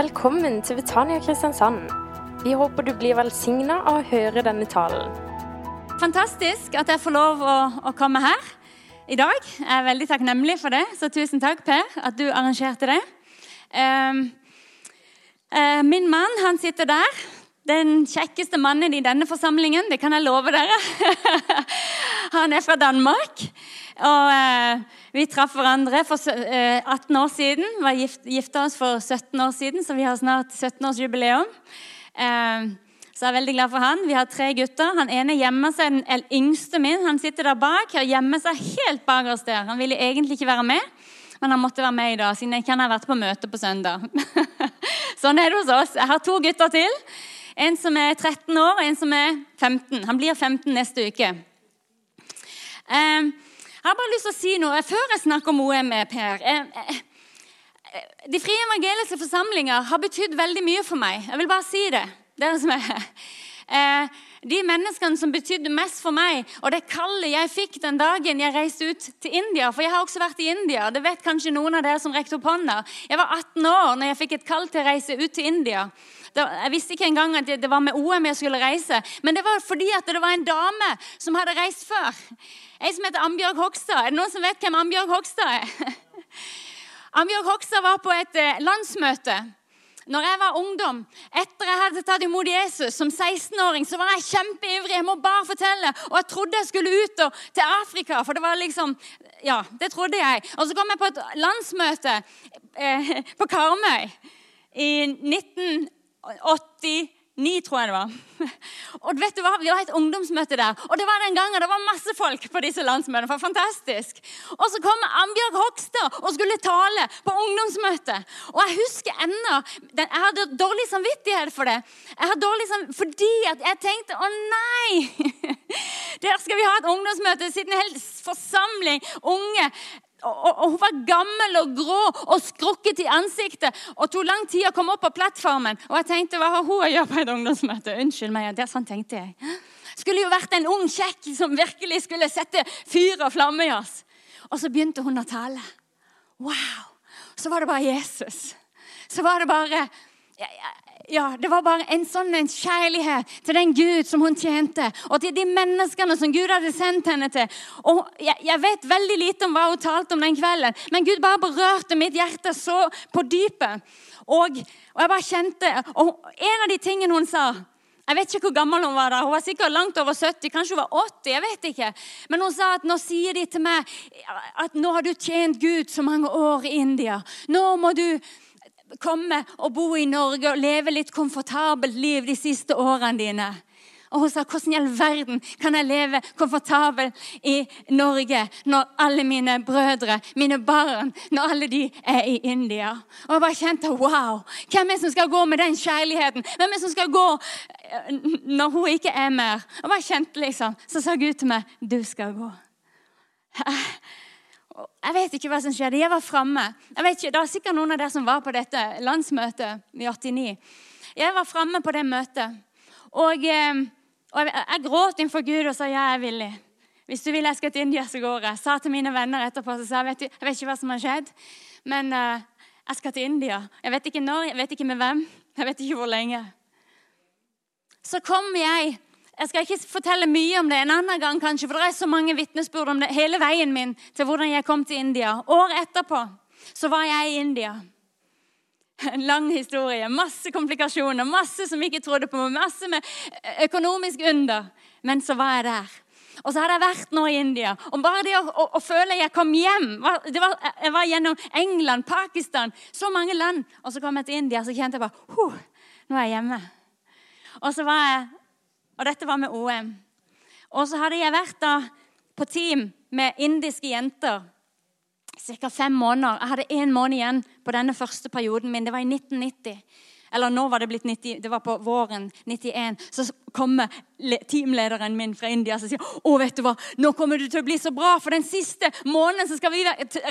Velkommen til Betania Kristiansand. Vi håper du blir velsigna av å høre denne talen. Fantastisk at jeg får lov å, å, komme her i dag. Jeg er veldig takknemlig for det, så tusen takk, Per, at du arrangerte det. Um, uh, min mann han sitter der. Den kjekkeste mannen i denne forsamlingen, det kan jeg love dere. han er fra Danmark. Og eh, vi traff hverandre for 18 eh, år siden. var gift, Gifta oss for 17 år siden, så vi har snart 17-årsjubileum. Eh, så jeg er veldig glad for han. Vi har tre gutter. Han ene gjemmer seg, den yngste min han sitter der bak. og gjemmer seg helt bak oss der. Han ville egentlig ikke være med, men han måtte være med i dag, siden jeg ikke har vært på møte på søndag. sånn er det hos oss. Jeg har to gutter til. En som er 13 år, og en som er 15. Han blir 15 neste uke. Um, jeg har bare lyst til å si noe før jeg snakker om OM, Per. De frie evangeliske forsamlinger har betydd veldig mye for meg. Jeg vil bare si det. Dere som er eh, De menneskene som betydde mest for meg, og det kallet jeg fikk den dagen jeg reiste ut til India For jeg har også vært i India. Det vet kanskje noen av dere som rekte opp hånda. Jeg var 18 år når jeg fikk et kall til å reise ut til India. Jeg visste ikke engang at det var med OM jeg skulle reise. Men det var fordi at det var en dame som hadde reist før. Ei som heter Ambjørg Hogstad. Er det noen som vet hvem Ambjørg Hogstad er? Ambjørg Hogstad var på et eh, landsmøte når jeg var ungdom, etter jeg hadde tatt imot Jesus som 16-åring, så var jeg kjempeivrig. Jeg må bare fortelle. Og jeg trodde jeg skulle ut og, til Afrika, for det var liksom Ja, det trodde jeg. Og så kom jeg på et landsmøte eh, på Karmøy i 19... 89, tror jeg det var. Og vet du hva? Vi var et ungdomsmøte der. Og det var den gangen det var masse folk på disse landsmøtene. Det var fantastisk. Og så kom Ambjørg Hogstad og skulle tale på ungdomsmøtet. Og jeg husker ennå Jeg hadde dårlig samvittighet for det. Jeg hadde dårlig samvittighet Fordi at jeg tenkte å nei! Der skal vi ha et ungdomsmøte. Det Sitte en hel forsamling unge og, og, Hun var gammel og grå og skrukket i ansiktet og tok lang tid å komme opp på plattformen. Og jeg tenkte, hva har hun å gjøre på et ungdomsmøte? Unnskyld meg, det er sånn tenkte jeg. Skulle jo vært en ung kjekk som virkelig skulle sette fyr og flamme i oss. Og så begynte hun å tale. Wow! Så var det bare Jesus. Så var det bare ja, det var bare en sånn en kjærlighet til den Gud som hun tjente, og til de menneskene som Gud hadde sendt henne til. Og jeg, jeg vet veldig lite om hva hun talte om den kvelden, men Gud bare berørte mitt hjerte så på dypet. Og, og jeg bare kjente Og en av de tingene hun sa jeg vet ikke hvor gammel hun var da. Hun var sikkert langt over 70, kanskje hun var 80. jeg vet ikke. Men hun sa at nå sier de til meg at nå har du tjent Gud så mange år i India. Nå må du komme og bo i Norge og leve litt komfortabelt liv de siste årene dine. Og hun sa, 'Hvordan i all verden kan jeg leve komfortabelt i Norge når alle mine brødre, mine barn, når alle de er i India?' Og jeg bare kjente wow! Hvem er det som skal gå med den kjærligheten? Hvem er det som skal gå eh, når hun ikke er mer? Og jeg bare kjente liksom, Så sa Gud til meg, 'Du skal gå'. Jeg vet ikke hva som skjedde. Jeg var framme. Det var sikkert noen av dere som var på dette landsmøtet i 89. Jeg var framme på det møtet. Og, eh, og jeg, jeg, gråt innenfor Gud og sa ja, jeg er villig. Hvis du vil jeg skal til India, så går jeg. Sa til mine venner etterpå så sa jeg vet, jeg vet ikke hva som har skjedd, men uh, jeg skal til India. Jeg vet ikke når, jeg vet ikke med hvem, jeg vet ikke hvor lenge. Så kom jeg jeg skal ikke fortelle mye om det en annen gang, kanskje, for det er så mange vitnesbyrd om det hele veien min til hvordan jeg kom til India. Året etterpå så var jeg i India. En lang historie, masse komplikasjoner, masse som ikke trodde på masse med økonomisk under. Men så var jeg der. Og så hadde jeg vært nå i India. Og bare det å, å, å føle jeg kom hjem var, Jeg var gjennom England, Pakistan, så mange land. Og så kom jeg til India, så kjente jeg bare Nå er jeg hjemme. Og så var jeg og dette var med OM. Og så hadde jeg vært da på team med indiske jenter ca. fem måneder. Jeg hadde én måned igjen på denne første perioden min. Det var i 1990. Eller nå var det blitt 90, det var på våren 91. Så kommer teamlederen min fra India og sier å vet du hva, nå kommer du til å bli så bra, for den siste måneden så skal vi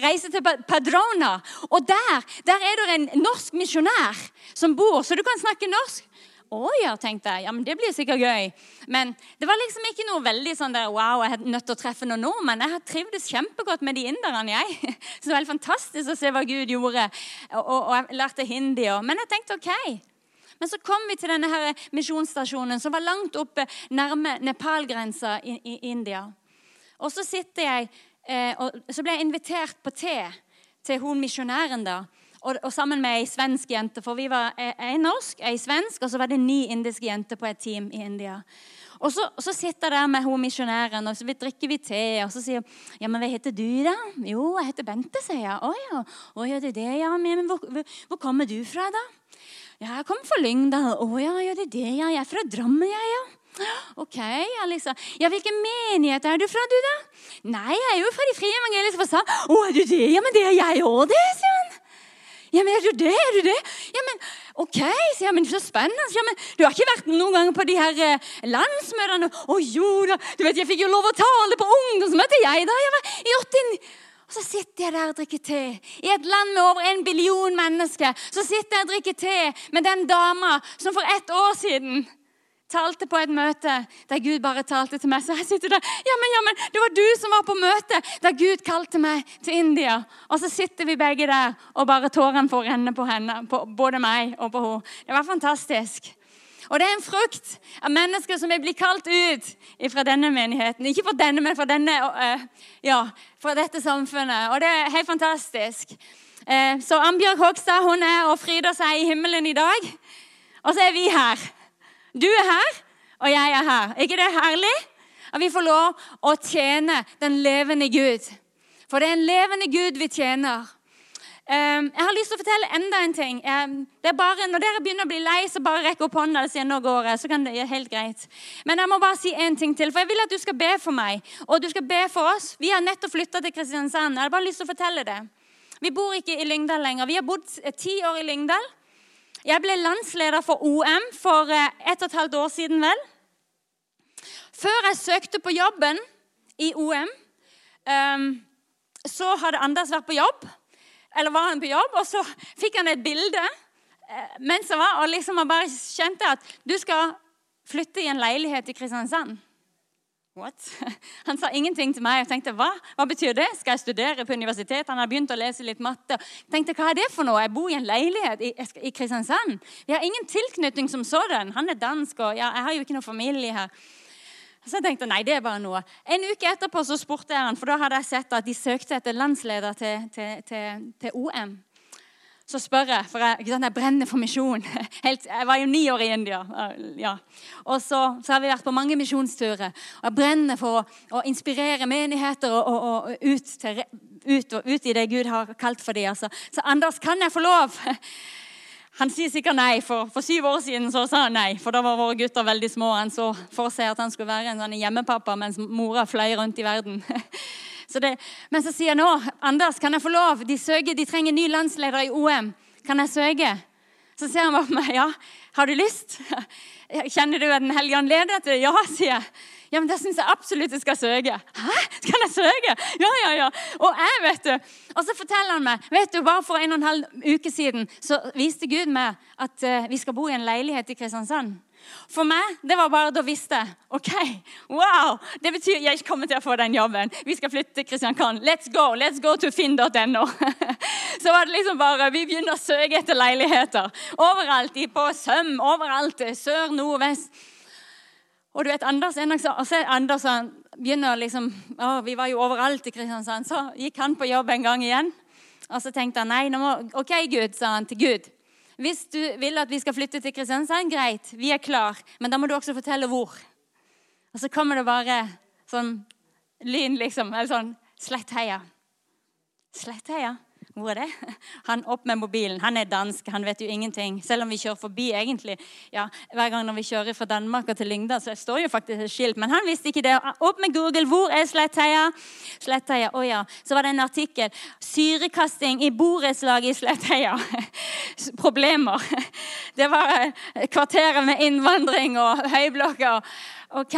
reise til Padrona. Og der, der er det en norsk misjonær som bor, så du kan snakke norsk. Å ja, tenkte jeg. Ja, men Det blir sikkert gøy. Men det var liksom ikke noe veldig sånn der, wow, jeg er nødt til å treffe noen nordmenn. Jeg har trivdes kjempegodt med de inderne. jeg. Så det var helt fantastisk å se hva Gud gjorde. Og, og, og jeg lærte hindi. òg. men jeg tenkte OK. Men så kom vi til denne her misjonsstasjonen som var langt oppe nærme Nepal-grensa i, i, India. Og så sitter jeg, eh, og så ble jeg invitert på te til hun misjonæren da. Og, og, sammen med ei svensk jente, for vi var ei norsk, ei svensk, og så var det ni indiske jenter på et team i India. Og så, så sitter jeg der med hun misjonæren, og så drikker vi te. Og så sier hun ja, men hva heter du, da? Jo, jeg heter Bente, sier jeg. Å ja, å, ja det er det, ja. Men hvor, hvor, kommer du fra, da? Ja, jeg kommer fra Lyngdal. Å ja, ja, det er det, ja. Jeg er fra Drammen, jeg, ja. Ok, Alisa. Ja, Hvilken menighet er du fra, du, da? Nei, jeg er jo fra de frie evangeliske forsamling. Å, er du det? Ja, men det er jeg òg, det, sier hun. Ja, men er du det? Er du det? Ja, men OK, sier jeg. Men så spennende. Ja, men du har ikke vært noen gang på de her eh, landsmøtene? Å jo da. Du vet, jeg fikk jo lov å tale på ungdomsmøtet, jeg, da. Jeg var i 89. Og så sitter jeg der og drikker te. I et land med over en billion mennesker så sitter jeg og drikker te med den dama som for ett år siden talte på et møte der Gud bare talte til meg. Så jeg sitter der. Ja, men, ja, men, det var du som var på møte der Gud kalte meg til India. Og så sitter vi begge der, og bare tårene får renne på henne. På både meg og på henne. Det var fantastisk. Og det er en frukt av mennesker som er blitt kalt ut fra denne menigheten. Ikke fra denne, men fra, denne, eh, ja, fra dette samfunnet. Og det er helt fantastisk. Eh, så Ambjørg Hogstad hun er og fryder seg i himmelen i dag. Og så er vi her. Du er her, og jeg er her. Er ikke det herlig? At vi får lov å tjene den levende Gud. For det er en levende Gud vi tjener. Ehm, jeg har lyst til å fortelle enda en ting. Ehm, det er bare, når dere begynner å bli lei, så bare rekk opp hånda og si nå går jeg. så kan det gjøre helt greit. Men jeg må bare si en ting til, for jeg vil at du skal be for meg. Og du skal be for oss. Vi har nettopp flytta til Kristiansand. Jeg har bare lyst til å fortelle det. Vi bor ikke i Lyngdal lenger. Vi har bodd ti år i Lyngdal. Jeg ble landsleder for OM for et ett og et halvt år siden, vel. Før jeg søkte på jobben i OM, um, så hadde Anders vært på jobb. Eller var han på jobb, og så fikk han et bilde uh, mens han var, og liksom han bare kjente at du skal flytte i en leilighet i Kristiansand. What? Han sa ingenting til meg. Jeg tenkte, hva? Hva betyr det? Skal jeg studere på universitet? Han hadde begynt å lese litt matte. Jeg tenkte, hva er det for noe? Jeg bor i en leilighet i, i Kristiansand. Vi har ingen tilknytning som sådan. Han er dansk, og ja, jeg har jo ikke noe familie her. Så jeg tenkte nei, det er bare noe. En uke etterpå så spurte jeg han, for da hadde jeg sett at de søkte etter landsleder til, til, til, til OM så spør jeg, for jeg, sant, jeg brenner for misjon. Jeg var jo ni år i India. Ja. Og så, så, har vi vært på mange misjonsturer. Og jeg brenner for å, å inspirere menigheter og, og, og ut, til, ut, ut, i det Gud har kalt for dem. Altså. Så Anders, kan jeg få lov? Han sier sikkert nei, for for syv år siden så sa han nei. For da var våre gutter veldig små. Han så for seg at han skulle være en sånn hjemmepappa mens mora fløy rundt i verden. Så det, men så sier jeg nå, Anders, kan jeg få lov? De søker, de trenger ny landsleder i OM. Kan jeg søke? Så ser han på meg. Ja, har du lyst? Kjenner du at Den hellige ånd leder det? Ja, sier jeg. Ja, men det syns jeg absolutt jeg skal søke. Hæ? Skal jeg søke? Ja, ja, ja. Og jeg, vet du. Og så forteller han meg vet du, Bare for en og en halv uke siden så viste Gud meg at uh, vi skal bo i en leilighet i Kristiansand. For meg, det var bare da visste jeg OK, wow! Det betyr jeg ikke kommer til å få den jobben. Vi skal flytte til Kristiansand. Let's go! Let's go to finn.no. Så var det liksom bare Vi begynner å søke etter leiligheter. Overalt. På Søm, overalt. Sør, nord, vest. Og du vet, Anders, så Anders begynner liksom å, Vi var jo overalt i Kristiansand. Så gikk han på jobb en gang igjen. Og så tenkte han nei, nå må, OK, Gud, sa han til Gud. Hvis du vil at vi skal flytte til Kristiansand, greit, vi er klar. Men da må du også fortelle hvor. Og så kommer det bare sånn lyn, liksom. Eller sånn Slettheia. Slettheia? Hvor er det? Han opp med mobilen. Han er dansk, han vet jo ingenting. Selv om vi kjører forbi egentlig. Ja, Hver gang når vi kjører fra Danmark til Lyngdal, så står jo faktisk et skilt. Men han visste ikke det. Opp med Google. Hvor er Slettheia? Slettheia, å oh ja. Så var det en artikkel. Syrekasting i borettslaget i Slettheia. Problemer. Det var eh, kvarteret med innvandring og høyblokker. OK.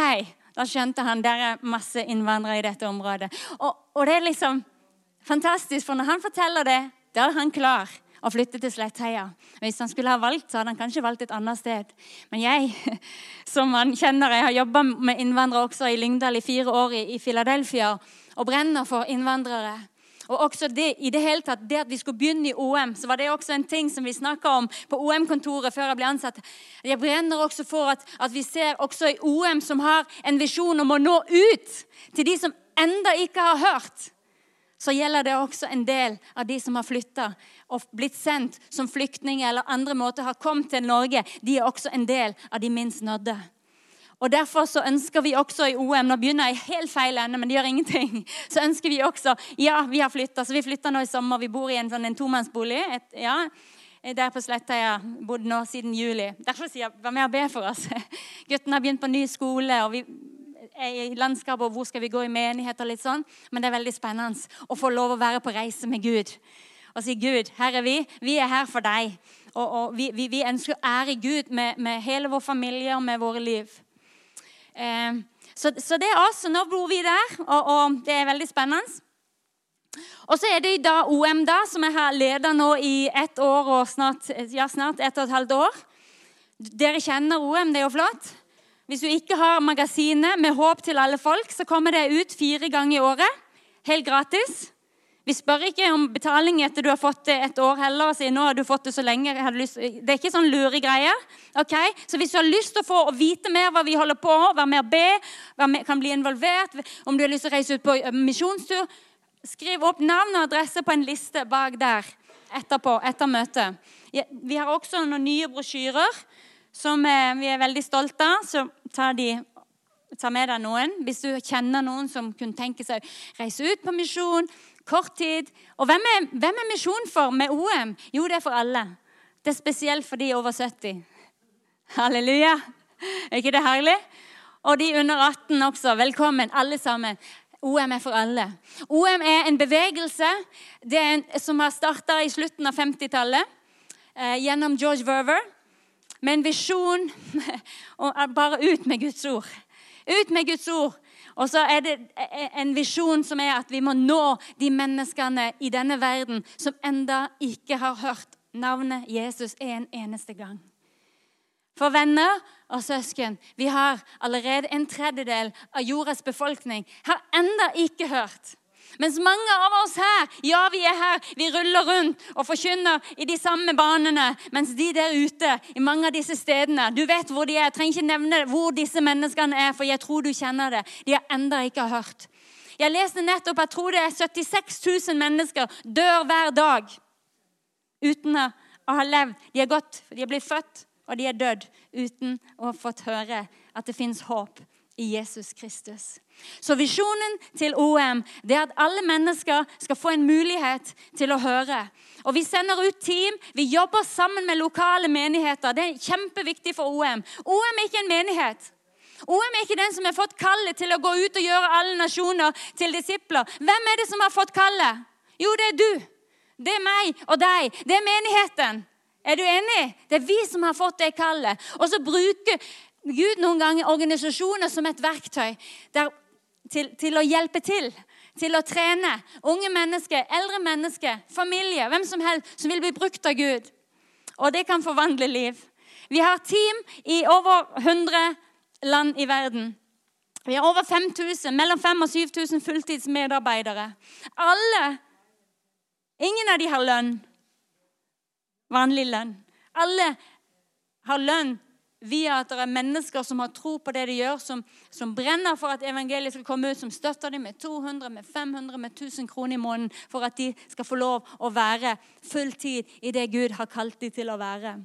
Da skjønte han der er masse innvandrere i dette området. Og, og det er liksom fantastisk, for når han forteller det, da er han klar. å flytte til Slettheia. Hvis han skulle ha valgt, så hadde han kanskje valgt et annet sted. Men jeg, som han kjenner, jeg har jobba med innvandrere også i Lyngdal i fire år i Philadelphia og brenner for innvandrere. Og også det, i det hele tatt, det at vi skulle begynne i OM, så var det også en ting som vi snakka om på OM-kontoret før jeg ble ansatt. Jeg brenner også for at, at, vi ser også i OM som har en visjon om å nå ut til de som enda ikke har hørt. Så gjelder det også en del av de som har flytta og blitt sendt som flyktninger eller andre måter har kommet til Norge. De er også en del av de minst nådde. Og Derfor så ønsker vi også i OM Nå begynner jeg helt feil ende, men det gjør ingenting. Så ønsker vi også Ja, vi har flytta. Så vi flytta nå i sommer. Vi bor i en sånn en tomannsbolig. Et, ja, der på Sletta. Jeg har bodd nå siden juli. Derfor sier jeg vær med og be for oss. Guttene har begynt på ny skole. og vi er i landskapet, og hvor skal vi gå i menighet og litt sånn. Men det er veldig spennende å få lov å være på reise med Gud. Og si, 'Gud, her er vi. Vi er her for deg.' Og, og vi, vi, vi, ønsker å ære Gud med, med hele vår familie og med våre liv. Eh, så, så, det er oss. Nå bor vi der, og, og, det er veldig spennende. Og så er det da OM, da, som jeg har leda nå i ett år og snart, ja, snart ett og et halvt år. Dere kjenner OM, det er jo flott. Hvis du ikke har magasinet med håp til alle folk, så kommer det ut fire ganger i året. Helt gratis. Vi spør ikke om betaling etter du har fått det et år heller. og sier nå har du fått Det så lenge. Det er ikke sånn lure greier. Okay? Så hvis du har lyst til å få å vite mer hva vi holder på være med og be, med, kan bli involvert, om du har lyst til å reise ut på misjonstur, skriv opp navn og adresse på en liste bak der etterpå, etter møtet. Vi har også noen nye brosjyrer som vi er veldig stolte av. Så ta, de, ta med deg noen hvis du kjenner noen som kunne tenke seg å reise ut på misjon Kort tid. Og hvem er, hvem er misjon for med OM? Jo, det er for alle. Det er spesielt for de over 70. Halleluja. Er ikke det herlig? Og de under 18 også. Velkommen, alle sammen. OM er for alle. OM er en bevegelse er en, som har starta i slutten av 50-tallet eh, gjennom George Verver. Med en visjon bare ut med Guds ord. Ut med Guds ord. Og så er det en visjon som er at vi må nå de menneskene i denne verden som enda ikke har hørt navnet Jesus en eneste gang. For venner og søsken, vi har allerede en tredjedel av jordas befolkning har enda ikke hørt mens mange av oss her, ja, vi er her, vi ruller rundt og forkynner i de samme banene. Mens de der ute, i mange av disse stedene Du vet hvor de er. Jeg trenger ikke nevne hvor disse menneskene er, for jeg tror du kjenner det. De har enda ikke hørt. Jeg leste nettopp jeg tror det er 76 000 mennesker dør hver dag uten å ha levd. De er gått, de er blitt født, og de er dødd uten å ha fått høre at det fins håp i Jesus Kristus. Så visjonen til OM det er at alle mennesker skal få en mulighet til å høre. Og Vi sender ut team, vi jobber sammen med lokale menigheter. Det er kjempeviktig for OM. OM er ikke en menighet. OM er ikke den som har fått kallet til å gå ut og gjøre alle nasjoner til disipler. Hvem er det som har fått kallet? Jo, det er du. Det er meg og deg. Det er menigheten. Er du enig? Det er vi som har fått det kallet. Og så bruker Gud noen ganger organisasjoner som et verktøy der, til, til, å hjelpe til. Til å trene unge mennesker, eldre mennesker, familie, hvem som helst som vil bli brukt av Gud. Og det kan forvandle liv. Vi har team i over 100 land i verden. Vi har over 5000, mellom 5000 og 7000 fulltidsmedarbeidere. Alle Ingen av de har lønn. Vanlig lønn. Alle har lønn via at det er mennesker som har tro på det de gjør, som, som, brenner for at evangeliet skal komme ut, som støtter dem med 200, med 500, med 1000 kroner i måneden for at de skal få lov å være fulltid i det Gud har kalt dem til å være.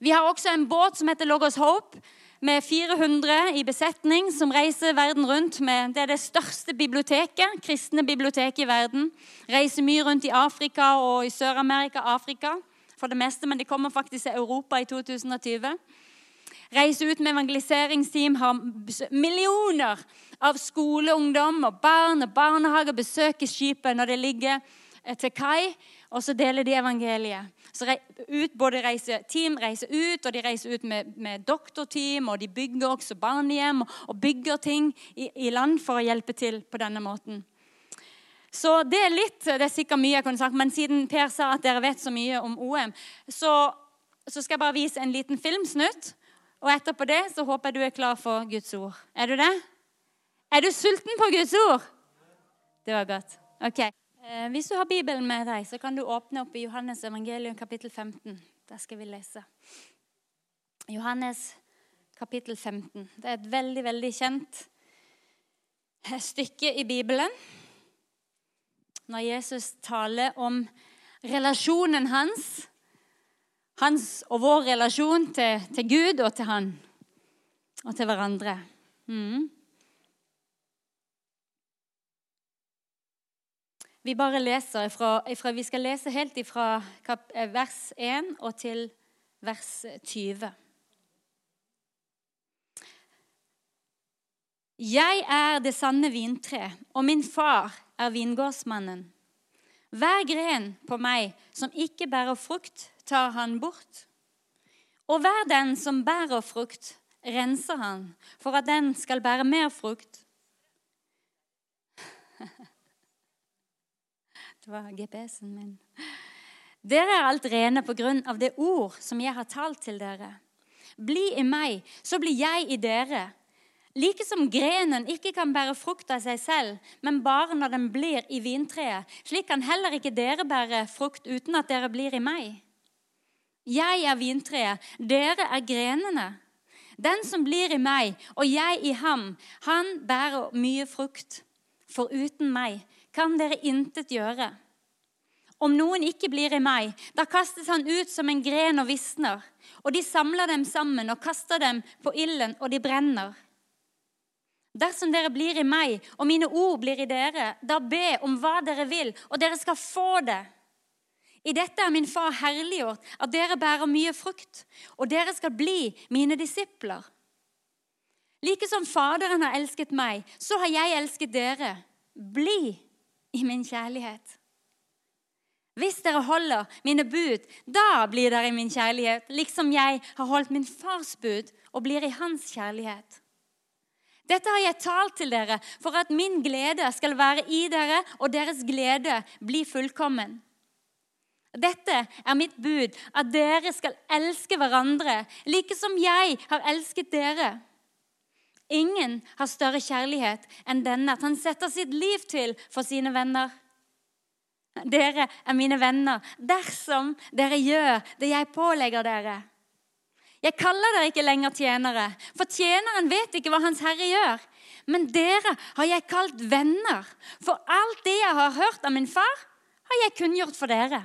Vi har også en båt som heter Logos Hope, med 400 i besetning, som reiser verden rundt. Med, det er det største biblioteket, kristne biblioteket i verden. Reiser mye rundt i Afrika og i Sør-Amerika. Afrika for det meste, men de kommer faktisk til Europa i 2020. Reiser ut med evangeliseringsteam, har millioner av skoleungdom og barn og barnehager besøker skipet når det ligger eh, til kai, og så deler de evangeliet. Så ut, både reiser, Team reiser ut, og de reiser ut med, med doktorteam, og de bygger også barnehjem og bygger ting i, i land for å hjelpe til på denne måten. Så det er litt Det er sikkert mye jeg kunne sagt, men siden Per sa at dere vet så mye om OM, så, så skal jeg bare vise en liten filmsnutt. Og etterpå det så håper jeg du er klar for Guds ord. Er du det? Er du sulten på Guds ord? Det var godt. Ok. Eh, hvis du har Bibelen med deg, så kan du åpne opp i Johannes evangelium kapittel 15. Der skal vi lese. Johannes kapittel 15. Det er et veldig, veldig kjent stykke i Bibelen. Når Jesus taler om relasjonen hans, hans og vår relasjon til, til Gud og til han og til hverandre. Mm. Vi bare leser ifra, ifra, Vi skal lese helt fra kap, vers 1 og til vers 20. Jeg er det sanne vintre, og min far er vingårdsmannen. Hver gren på meg som ikke bærer frukt, tar han bort. Og hver den som bærer frukt, renser han, for at den skal bære mer frukt. Det var GPS-en min. Dere er alt rene på grunn av det ord som jeg har talt til dere. Bli i meg, så blir jeg i dere. Like som grenen ikke kan bære frukt av seg selv, men bare når den blir i vintreet, slik kan heller ikke dere bære frukt uten at dere blir i meg. Jeg er vintreet, dere er grenene. Den som blir i meg og jeg i ham, han bærer mye frukt. For uten meg kan dere intet gjøre. Om noen ikke blir i meg, da kastes han ut som en gren og visner. Og de samler dem sammen og kaster dem på ilden, og de brenner. Dersom dere blir i meg, og mine ord blir i dere, da be om hva dere vil, og dere skal få det. I dette er min far herliggjort, at dere bærer mye frukt, og dere skal bli mine disipler. Like som Faderen har elsket meg, så har jeg elsket dere. Bli i min kjærlighet. Hvis dere holder mine bud, da blir dere i min kjærlighet, liksom jeg har holdt min fars bud og blir i hans kjærlighet. Dette har jeg talt til dere for at min glede skal være i dere, og deres glede bli fullkommen. Dette er mitt bud, at dere skal elske hverandre, like som jeg har elsket dere. Ingen har større kjærlighet enn denne, at han setter sitt liv til for sine venner. Dere er mine venner dersom dere gjør det jeg pålegger dere. Jeg kaller dere ikke lenger tjenere, for tjeneren vet ikke hva hans herre gjør. Men dere har jeg kalt venner, for alt det jeg har hørt av min far, har jeg kunngjort for dere.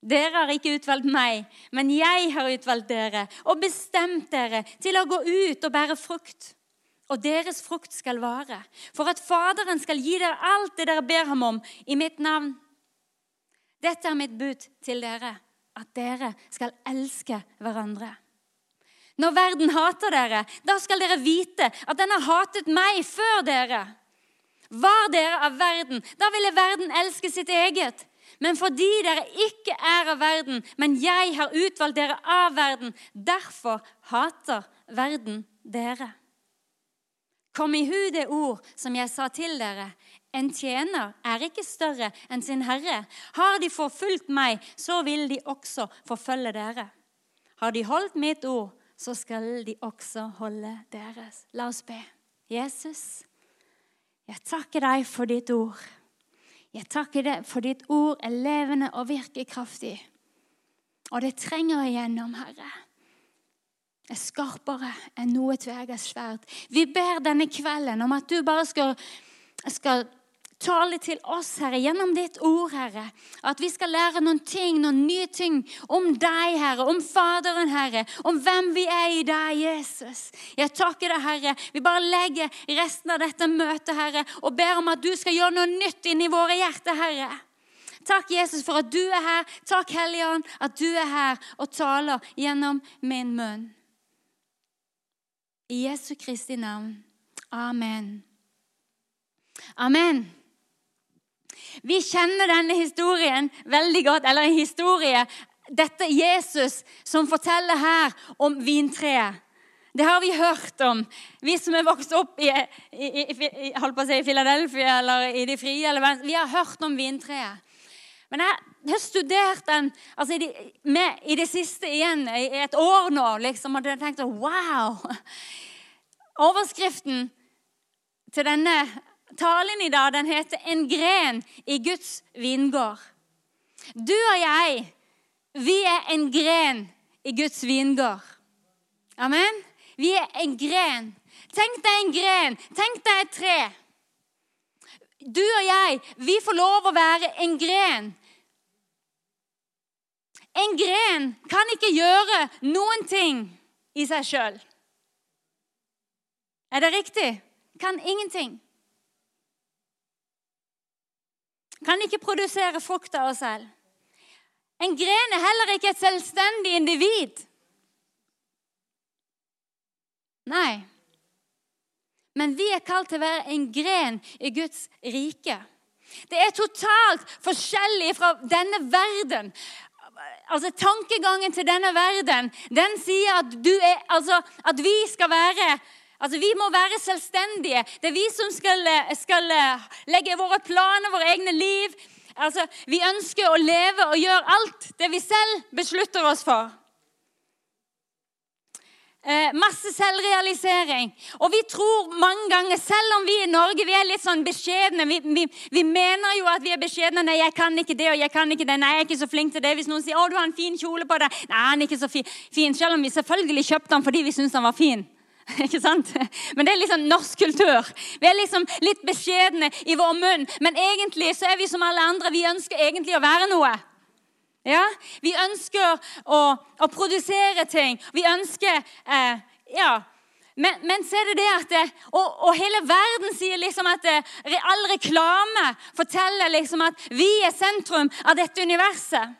Dere har ikke utvalgt meg, men jeg har utvalgt dere og bestemt dere til å gå ut og bære frukt. Og deres frukt skal vare, for at Faderen skal gi dere alt det dere ber ham om i mitt navn. Dette er mitt bud til dere, at dere skal elske hverandre. Når verden hater dere, da skal dere vite at den har hatet meg før dere. Var dere av verden, da ville verden elske sitt eget. Men fordi dere ikke er av verden, men jeg har utvalgt dere av verden, derfor hater verden dere. Kom i hu det ord som jeg sa til dere. En tjener er ikke større enn sin herre. Har de forfulgt meg, så vil de også forfølge dere. Har de holdt mitt ord, så skal de også holde deres. La oss be. Jesus, jeg takker deg for ditt ord. Jeg takker deg for ditt ord er levende og virkekraftig. Og det trenger jeg gjennom, Herre. Er skarpere enn noe tveget sverd. Vi ber denne kvelden om at du bare skal, skal Tale til oss, Herre, gjennom ditt ord, Herre. At vi skal lære noen ting, noen nye ting om deg, Herre, om Faderen, Herre, om hvem vi er i deg, Jesus. Jeg takker deg, Herre. Vi bare legger resten av dette møtet, Herre, og ber om at du skal gjøre noe nytt inni våre hjerter, Herre. Takk, Jesus, for at du er her. Takk, Hellige Ånd, at du er her og taler gjennom min munn. I Jesu Kristi navn. Amen. Amen. Vi kjenner denne historien veldig godt, eller en historie Dette Jesus som forteller her om vintreet. Det har vi hørt om, vi som er vokst opp i, i, i, si, i Philadelphia eller i de frie. Eller, vi har hørt om vintreet. Men jeg har studert den altså de, med, i det siste igjen, i et år nå, liksom, og jeg tenkte wow! Overskriften til denne talen i dag den heter 'En gren i Guds vingård'. Du og jeg, vi er en gren i Guds vingård. Amen. Vi er en gren. Tenk deg en gren. Tenk deg et tre. Du og jeg, vi får lov å være en gren. En gren kan ikke gjøre noen ting i seg sjøl. Er det riktig? Kan ingenting. Kan ikke produsere frukt av oss selv. En gren er heller ikke et selvstendig individ. Nei. Men vi er kalt til å være en gren i Guds rike. Det er totalt forskjellig fra denne verden. Altså, Tankegangen til denne verden den sier at, er, altså, at vi skal være Altså, Vi må være selvstendige. Det er vi som skal, skal legge våre planer, våre egne liv. Altså, Vi ønsker å leve og gjøre alt det vi selv beslutter oss for. Eh, masse selvrealisering. Og vi tror mange ganger, selv om vi i Norge vi er litt sånn beskjedne vi, vi, vi, mener jo at vi er beskjedne. 'Nei, jeg kan ikke det, og jeg kan ikke det. Nei, jeg er ikke så flink til det.' Hvis noen sier 'Å, du har en fin kjole på deg.' Nei, han er ikke så fin. Selv om vi selvfølgelig kjøpte den fordi vi syntes han var fin. Ikke sant? Men det er liksom norsk kultur. Vi er liksom litt beskjedne i vår munn. Men egentlig så er vi som alle andre. Vi ønsker egentlig å være noe. Ja, Vi ønsker å, å produsere ting. Vi ønsker eh, Ja. Men, men, så er det det at det, og, og, hele verden sier liksom at det, all reklame forteller liksom at vi er sentrum av dette universet.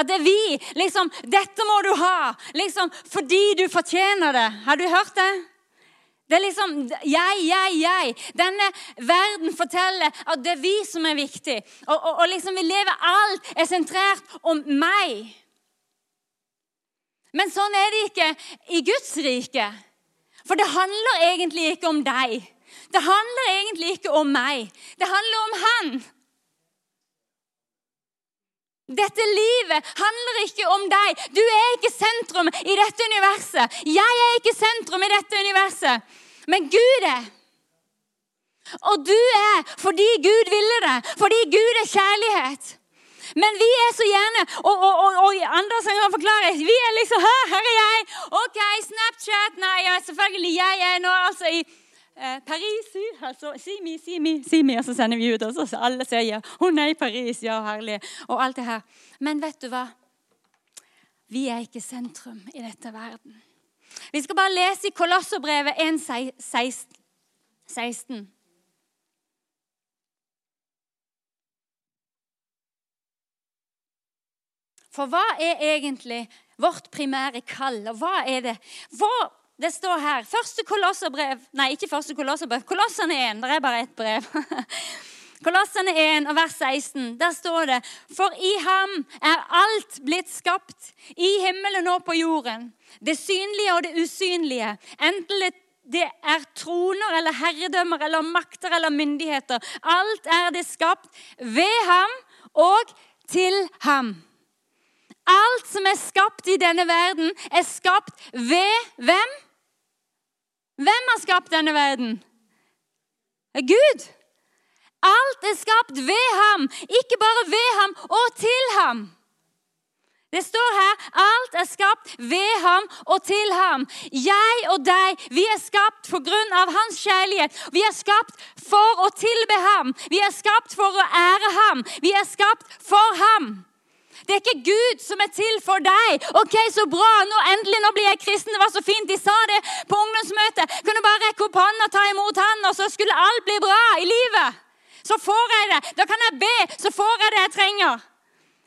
At det er vi. liksom, Dette må du ha liksom, fordi du fortjener det. Har du hørt det? Det er liksom jeg, jeg, jeg. Denne verden forteller at det er vi som er viktig. Og, og, og liksom vi lever Alt er sentrert om meg. Men sånn er det ikke i Guds rike. For det handler egentlig ikke om deg. Det handler egentlig ikke om meg. Det handler om Han. Dette livet handler ikke om deg. Du er ikke sentrum i dette universet. Jeg er ikke sentrum i dette universet. Men Gud er. Og du er fordi Gud ville det. Fordi Gud er kjærlighet. Men vi er så gjerne Og, og, og, og Anders kan forklare. Vi er liksom Her, her er jeg. OK, Snapchat. Nei, ja, selvfølgelig. Jeg er nå altså i eh, Paris. Altså, si mi, si mi, si mi. Og så sender vi ut, og så alle sier hun er i Paris. Ja, herlig. Og alt det her. Men vet du hva? Vi er ikke sentrum i dette verden. Vi skal bare lese i Kolosserbrevet 1,16. For hva er egentlig vårt primære kall, og hva er det? Hva, det står her Første kolosserbrev Nei, ikke første kolosserbrev. Kolossene 1. Det er bare ett brev. Kolossene 1 og vers 16, der står det For i ham er alt blitt skapt, i himmelen og på jorden. Det synlige og det usynlige. Enten det er troner eller herredømmer eller makter eller myndigheter. Alt er det skapt ved ham og til ham. Alt som er skapt i denne verden, er skapt ved hvem? Hvem har skapt denne verden? Gud. Alt er skapt ved ham, ikke bare ved ham og til ham. Det står her alt er skapt ved ham og til ham. Jeg og deg, vi er skapt for grunn av hans kjærlighet. Vi er skapt for å tilbe ham. Vi er skapt for å ære ham. Vi er skapt for ham. Det er ikke Gud som er til for deg. Ok, Så bra, nå endelig nå blir jeg kristen. Det var så fint. De sa det på ungdomsmøtet. Kunne bare rekke opp hånden og ta imot han, og så skulle alt bli bra i livet så får jeg det. Da kan jeg be, så får jeg det jeg trenger.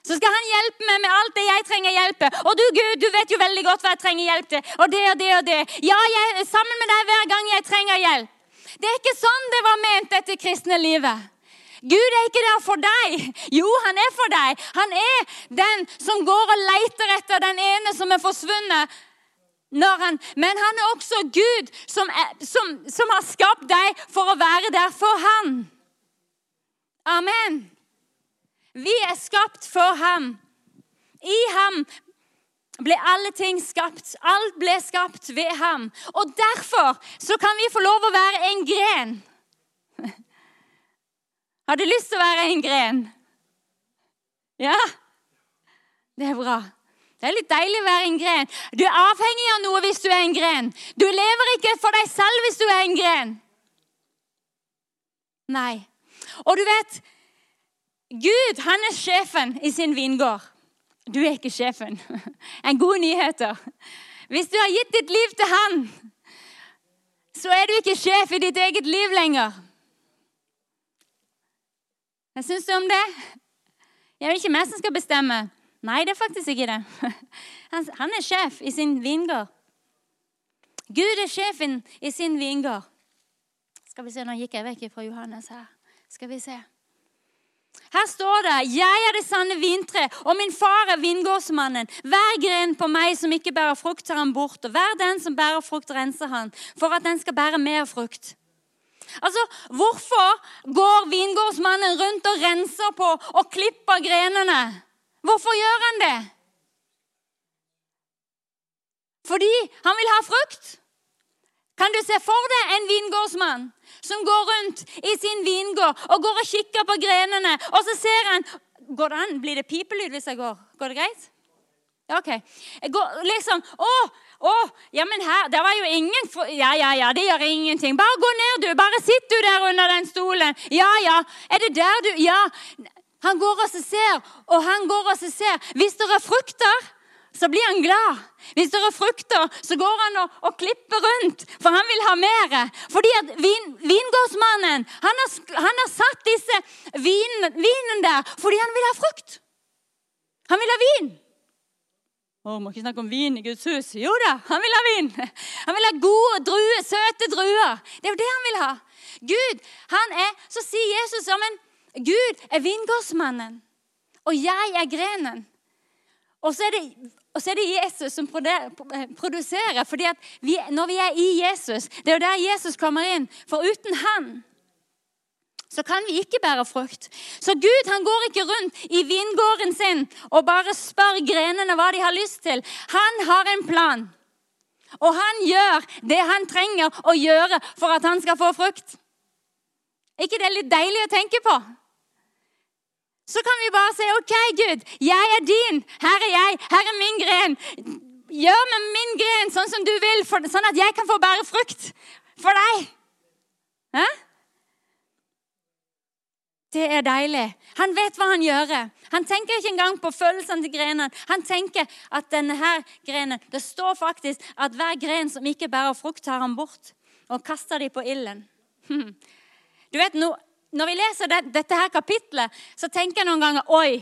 Så skal han hjelpe meg med alt det jeg trenger hjelp til. Og du Gud, du vet jo veldig godt hva jeg trenger hjelp til. Og det og det og det. Ja, jeg er sammen med deg hver gang jeg trenger hjelp. Det er ikke sånn det var ment, dette kristne livet. Gud er ikke der for deg. Jo, han er for deg. Han er den som går og leter etter den ene som er forsvunnet. Han, men han er også Gud som, som, som, har skapt deg for å være der for han. Amen. Vi er skapt for ham. I ham ble alle ting skapt. Alt ble skapt ved ham. Og derfor så kan vi få lov å være en gren. Har du lyst til å være en gren? Ja? Det er bra. Det er litt deilig å være en gren. Du er avhengig av noe hvis du er en gren. Du lever ikke for deg selv hvis du er en gren. Nei. Og du vet Gud, han er sjefen i sin vingård. Du er ikke sjefen. En god nyhet. Hvis du har gitt ditt liv til han, så er du ikke sjef i ditt eget liv lenger. Hva syns du om det? Jeg vil ikke meg som skal bestemme. Nei, det er faktisk ikke det. Han er sjef i sin vingård. Gud er sjefen i sin vingård. Skal vi se, Nå gikk jeg vekk fra Johannes her. Skal vi se. Her står det 'Jeg er det sanne vintreet, og min far er vingårdsmannen'. Hver gren på meg som ikke bærer frukt, tar han bort, og hver den som bærer frukt, renser han, for at den skal bære mer frukt. Altså, Hvorfor går vingårdsmannen rundt og renser på og klipper grenene? Hvorfor gjør han det? Fordi han vil ha frukt. Kan du se for deg en vingårdsmann som går rundt i sin vingård og går og kikker på grenene, og så ser han Går det an? Blir det pipelyd hvis jeg går? Går det greit? OK. Jeg går liksom Å, å, ja, men her Det var jo ingen Ja, ja, ja, det gjør ingenting. Bare gå ned, du. Bare sitt du der under den stolen. Ja, ja. Er det der du Ja. Han går og ser, og han går og ser. Hvis det er frukter så blir han glad. Hvis det er frukter, så går han og, og klipper rundt, for han vil ha mer. Fordi at vin, Vingårdsmannen han har, han har satt disse vin, vinen der fordi han vil ha frukt. Han vil ha vin. Å, må ikke snakke om vin i Guds hus. Jo da, han vil ha vin. Han vil ha gode druer, søte druer. Det er jo det han vil ha. Gud, han er, Så sier Jesus ja, men Gud er vingårdsmannen, og jeg er grenen. Og så er det så er det Jesus som produserer. fordi vi, Når vi er i Jesus, det er jo der Jesus kommer inn. For uten han så kan vi ikke bære frukt. Så Gud han går ikke rundt i vingården sin og bare spør grenene hva de har lyst til. Han har en plan. Og han gjør det han trenger å gjøre for at han skal få frukt. Er ikke det litt deilig å tenke på? Så kan vi bare si OK, Gud, jeg er din. Her er jeg. Her er min gren. Gjør med min gren sånn som du vil, for, sånn at jeg kan få bære frukt for deg. Hæ? Det er deilig. Han vet hva han gjør. Han tenker ikke engang på følelsene til grenene. Han tenker at denne her grenen Det står faktisk at hver gren som ikke bærer frukt, tar han bort og kaster dem på ilden. Du vet, når vi leser dette her kapitlet, så tenker jeg noen ganger Oi,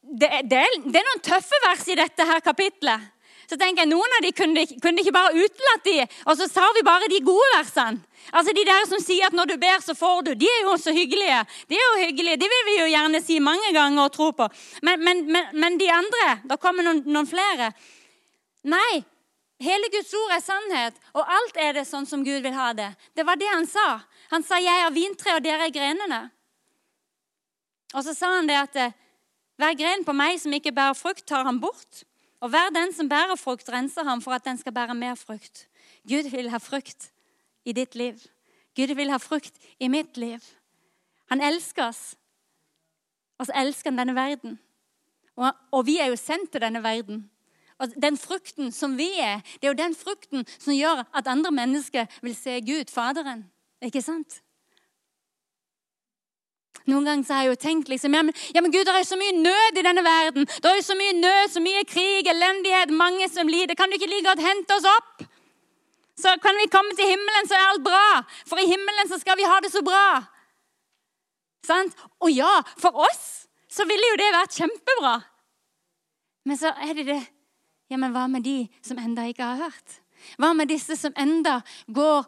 det, det, det, er noen tøffe vers i dette her kapitlet. Så tenker jeg, Noen av de kunne, kunne ikke bare utelatt de, og så sa vi bare de gode versene. Altså De der som sier at 'når du ber, så får du', de er jo så hyggelige. De er jo hyggelige, de vil vi jo gjerne si mange ganger og tro på. Men, men, men, men de andre, da kommer noen, noen flere. Nei, hele Guds ord er sannhet, og alt er det sånn som Gud vil ha det. Det var det han sa. Han sa 'jeg er vintre, og dere er grenene'. Og så sa han det at eh, hver gren på meg som ikke bærer frukt, tar han bort. Og hver den som bærer frukt, renser ham for at den skal bære mer frukt. Gud vil ha frukt i ditt liv. Gud vil ha frukt i mitt liv. Han elsker oss, og så elsker han denne verden. Og, og vi er jo sendt til denne verden. Og Den frukten som vi er, det er jo den frukten som gjør at andre mennesker vil se Gud, Faderen. Ikke sant? Noen ganger så har jeg jo tenkt liksom, ja men, ja, men Gud, det er så mye nød i denne verden. Det er jo så mye nød, så mye krig, elendighet, mange som lider. Kan du ikke like godt hente oss opp? Så kan vi komme til himmelen, så er alt bra. For i himmelen så skal vi ha det så bra. Sant? Og ja, for oss så ville jo det vært kjempebra. Men så er det det Ja, men hva med de som enda ikke har hørt? Hva med disse som enda går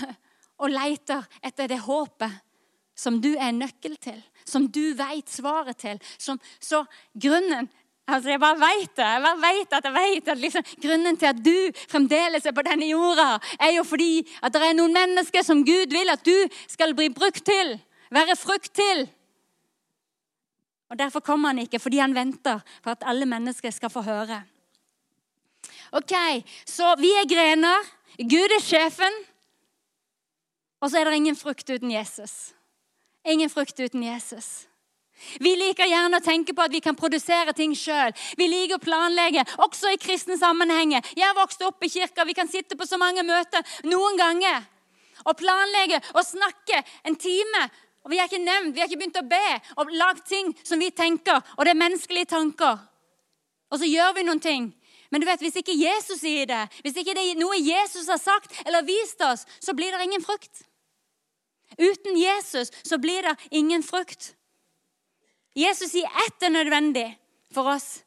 og leter etter det håpet som du er nøkkel til, som du veit svaret til. Som, så grunnen Altså, Jeg bare veit det. Jeg bare vet at jeg vet at liksom, Grunnen til at du fremdeles er på denne jorda, er jo fordi at det er noen mennesker som Gud vil at du skal bli brukt til. Være frukt til. Og Derfor kommer han ikke, fordi han venter på at alle mennesker skal få høre. Ok, Så vi er grener. Gud er sjefen. Og så er det ingen frukt uten Jesus. Ingen frukt uten Jesus. Vi liker gjerne å tenke på at vi kan produsere ting sjøl. Vi liker å planlegge, også i kristne sammenhenger. Jeg har vokst opp i kirka, vi kan sitte på så mange møter noen ganger. Og planlegge og snakke en time. Og Vi har ikke nevnt, vi har ikke begynt å be og lagd ting som vi tenker. Og det er menneskelige tanker. Og så gjør vi noen ting. Men du vet, hvis ikke Jesus sier det, hvis ikke det er noe Jesus har sagt eller vist oss, så blir det ingen frukt. Uten Jesus så blir det ingen frukt. Jesus sier ett er nødvendig for oss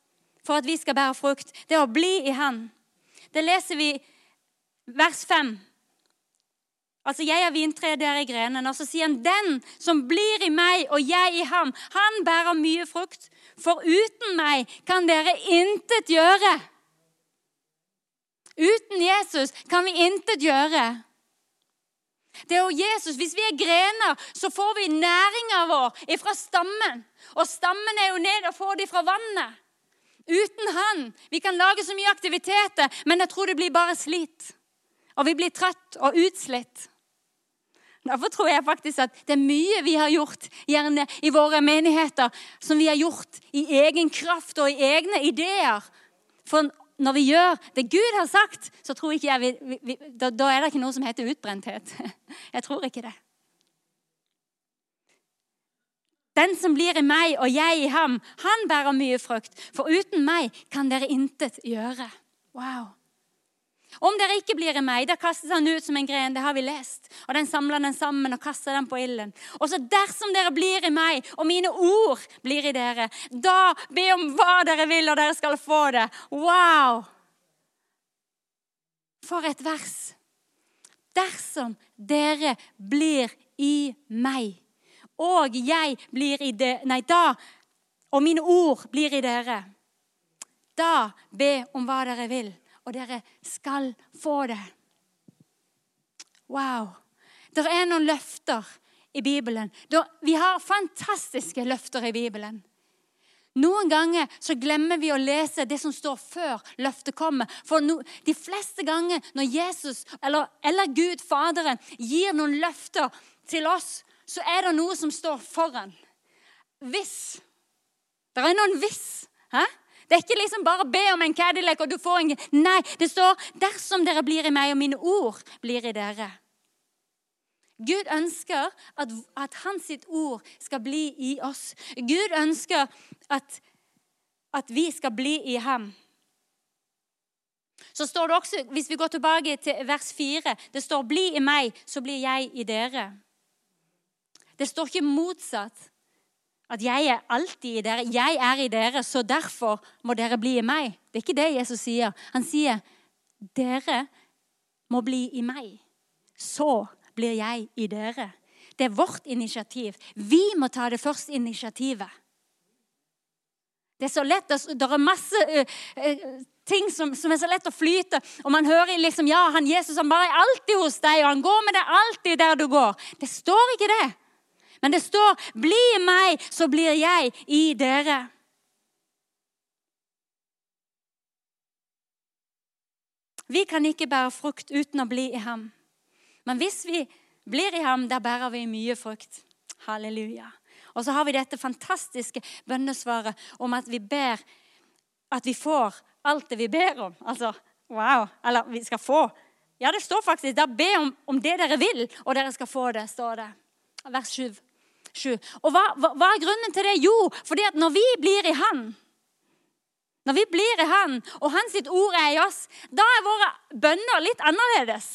for at vi skal bære frukt. Det er å bli i Han. Det leser vi vers 5. Altså, Jeg er vintreet, dere er grenen. Og så sier han, den som blir i meg og jeg i ham, han bærer mye frukt. For uten meg kan dere intet gjøre. Uten Jesus kan vi intet gjøre. Det er jo Jesus. Hvis vi er grener, så får vi næringa vår fra stammen. Og stammen er jo ned og får de fra vannet. Uten han Vi kan lage så mye aktiviteter, men jeg tror det blir bare slit. Og vi blir trøtt og utslitt. Derfor tror jeg faktisk at det er mye vi har gjort gjerne i våre menigheter, som vi har gjort i egen kraft og i egne ideer. For når vi gjør det Gud har sagt, så tror ikke jeg vi, vi, da, da, er det ikke noe som heter utbrenthet. Jeg tror ikke det. Den som blir i meg og jeg i ham, han bærer mye frukt. For uten meg kan dere intet gjøre. Wow. Om dere ikke blir i meg, da kastes han ut som en gren. Det har vi lest. Og den samler den sammen og kaster den på ilden. Og så dersom dere blir i meg, og mine ord blir i dere, da be om hva dere vil, og dere skal få det. Wow! For et vers. Dersom dere blir i meg, og jeg blir i det Nei, da Og mine ord blir i dere. Da be om hva dere vil og dere skal få det. Wow. Det er noen løfter i Bibelen. Vi har fantastiske løfter i Bibelen. Noen ganger så glemmer vi å lese det som står før løftet kommer. For no, de fleste ganger når Jesus eller, eller Gud, Faderen, gir noen løfter til oss, så er det noe som står foran. Hvis. Det er noen hvis. Hæ? Det er ikke liksom bare be om en Cadillac og du får en Nei, det står 'dersom dere blir i meg, og mine ord blir i dere'. Gud ønsker at, at hans ord skal bli i oss. Gud ønsker at, at vi skal bli i ham. Så står det også, Hvis vi går tilbake til vers 4, det står 'bli i meg, så blir jeg i dere'. Det står ikke motsatt. At jeg er alltid i dere. Jeg er i dere, så derfor må dere bli i meg. Det er ikke det Jesus sier. Han sier, 'Dere må bli i meg. Så blir jeg i dere.' Det er vårt initiativ. Vi må ta det første initiativet. Det er så lett, det er masse ting som, som, er så lett å flyte. Og man hører liksom ja, han Jesus han bare er alltid hos deg, og han går med deg alltid der du går. Det står ikke det. Men det står 'bli i meg, så blir jeg i dere'. Vi kan ikke bære frukt uten å bli i ham. Men hvis vi blir i ham, da bærer vi mye frukt. Halleluja. Og så har vi dette fantastiske bønnesvaret om at vi ber at vi får alt det vi ber om. Altså, wow. Eller vi skal få. Ja, det står faktisk da be om, om det dere vil, og dere skal få det, står det. Vers 7. 7. Og hva, hva, hva, er grunnen til det? Jo, fordi at når vi blir i Han, når vi blir i Han, og Hans ord er i oss, da er våre bønner litt annerledes.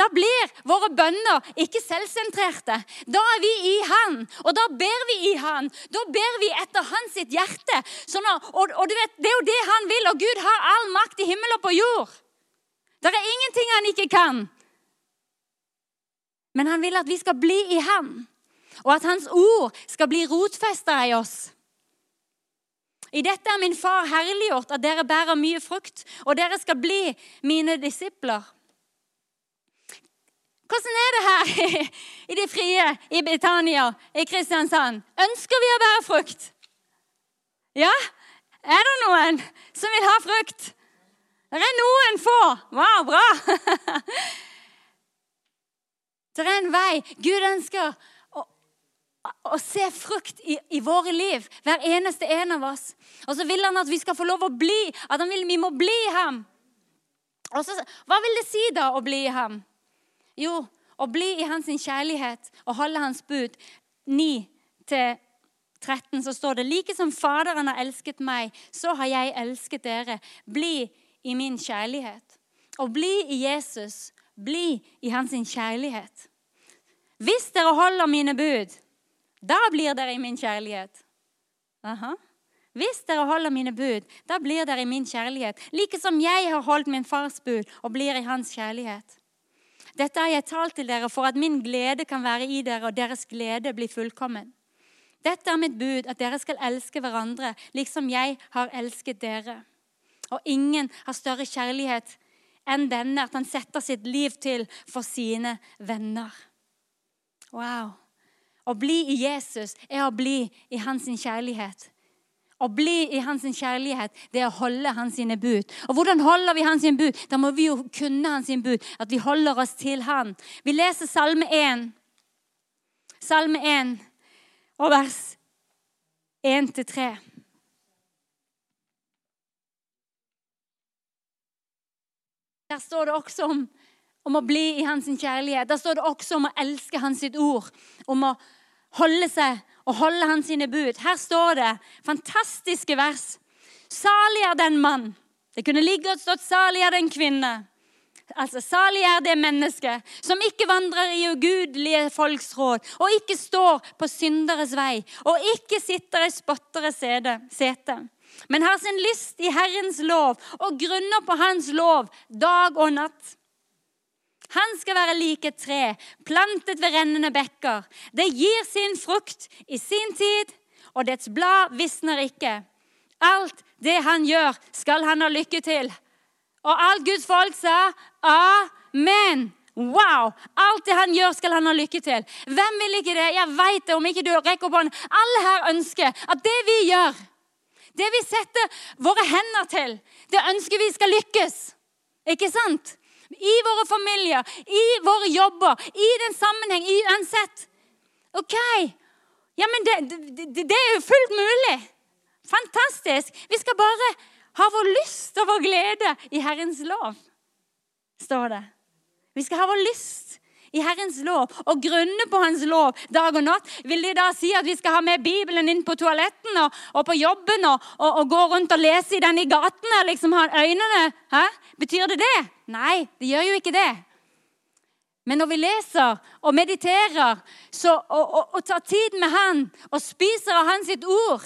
Da blir våre bønner ikke selvsentrerte. Da er vi i Han, og da ber vi i Han. Da ber vi etter Hans sitt hjerte. Sånn, og, og, vet, Det er jo det Han vil, og Gud har all makt i himmel og på jord. Det er ingenting Han ikke kan. Men Han vil at vi skal bli i Han og at Hans ord skal bli rotfesta i oss. I dette er min far herliggjort, at dere bærer mye frukt, og dere skal bli mine disipler. Hvordan er det her i de frie, i Britannia, i Kristiansand? Ønsker vi å bære frukt? Ja? Er det noen som vil ha frukt? Det er noen få. Wow, bra! Det er en vei. Gud ønsker å, se frukt i, i, våre liv, hver eneste en av oss. Og så vil han at vi skal få lov å bli, at vil vi må bli ham. Og så, Hva vil det si da å bli i ham? Jo, å bli i hans kjærlighet og holde hans bud. 9-13 så står det like som Faderen har elsket meg, så har jeg elsket dere. Bli i min kjærlighet. Å bli i Jesus, bli i hans kjærlighet. Hvis dere holder mine bud, da blir dere i min kjærlighet. Aha. Hvis dere holder mine bud, da blir dere i min kjærlighet, like som jeg har holdt min fars bud og blir i hans kjærlighet. Dette har jeg talt til dere for at min glede kan være i dere, og deres glede blir fullkommen. Dette er mitt bud, at dere skal elske hverandre, liksom jeg har elsket dere. Og ingen har større kjærlighet enn denne, at han setter sitt liv til for sine venner. Wow. Å bli i Jesus er å bli i hans kjærlighet. Å bli i hans kjærlighet, det er å holde hans sine bud. Og hvordan holder vi hans bud? Da må vi jo kunne hans bud. At vi holder oss til han. Vi leser Salme 1. Salme 1 og vers 1-3. Der står det også om om å bli i hans kjærlighet. Der står det også om å elske hans ord, om å holde seg og holde hans bud. Her står det fantastiske vers. Salig er den mann. Det kunne like godt stått 'salig er den kvinne'. Altså, Salig er det mennesket som ikke vandrer i ugudelige folks råd, og ikke står på synderes vei, og ikke sitter i spotteres sete, men har sin lyst i Herrens lov og grunner på Hans lov dag og natt. Han skal være lik et tre, plantet ved rennende bekker. Det gir sin frukt i sin tid, og dets blad visner ikke. Alt det han gjør, skal han ha lykke til. Og alt Guds folk sa amen. Wow! Alt det han gjør, skal han ha lykke til. Hvem vil ikke det? Jeg vet det, om ikke du rekker opp hånden. Alle her ønsker at det vi gjør, det vi setter våre hender til, det ønsker vi skal lykkes. Ikke sant? I våre familier, i våre jobber, i den sammenheng, uansett. OK. Ja, men det, det, det, er jo fullt mulig. Fantastisk. Vi skal bare ha vår lyst og vår glede i Herrens lov, står det. Vi skal ha vår lyst i Herrens lov og grunne på Hans lov dag og natt. Vil de da si at vi skal ha med Bibelen inn på toaletten og, og på jobben og, og, og, gå rundt og lese i den i gaten og liksom ha øynene? Hæ? Betyr det det? Nei, det gjør jo ikke det. Men når vi leser og mediterer så, og, tar tid med Han og spiser av Hans sitt ord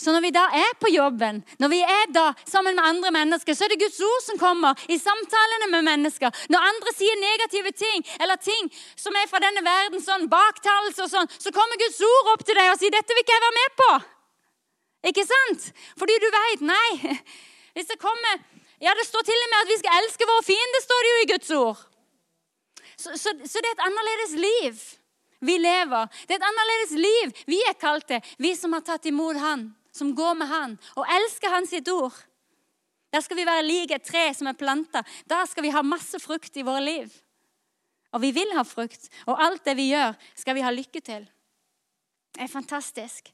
så når vi da er på jobben, når vi er da sammen med andre mennesker, så er det Guds ord som kommer i samtalene med mennesker. Når andre sier negative ting, eller ting som er fra denne verden, sånn baktalelse og sånn, så kommer Guds ord opp til deg og sier 'Dette vil ikke jeg være med på'. Ikke sant? Fordi du veit Nei. Hvis det kommer Ja, det står til og med at vi skal elske våre fiender, står det jo i Guds ord. Så, så, så det er et annerledes liv vi lever. Det er et annerledes liv vi er kalt til, vi som har tatt imot Han som går med han, og elsker hans sitt ord. Der skal vi være lik et tre som er planta. Da skal vi ha masse frukt i våre liv. Og vi vil ha frukt. Og alt det vi gjør, skal vi ha lykke til. Det er fantastisk.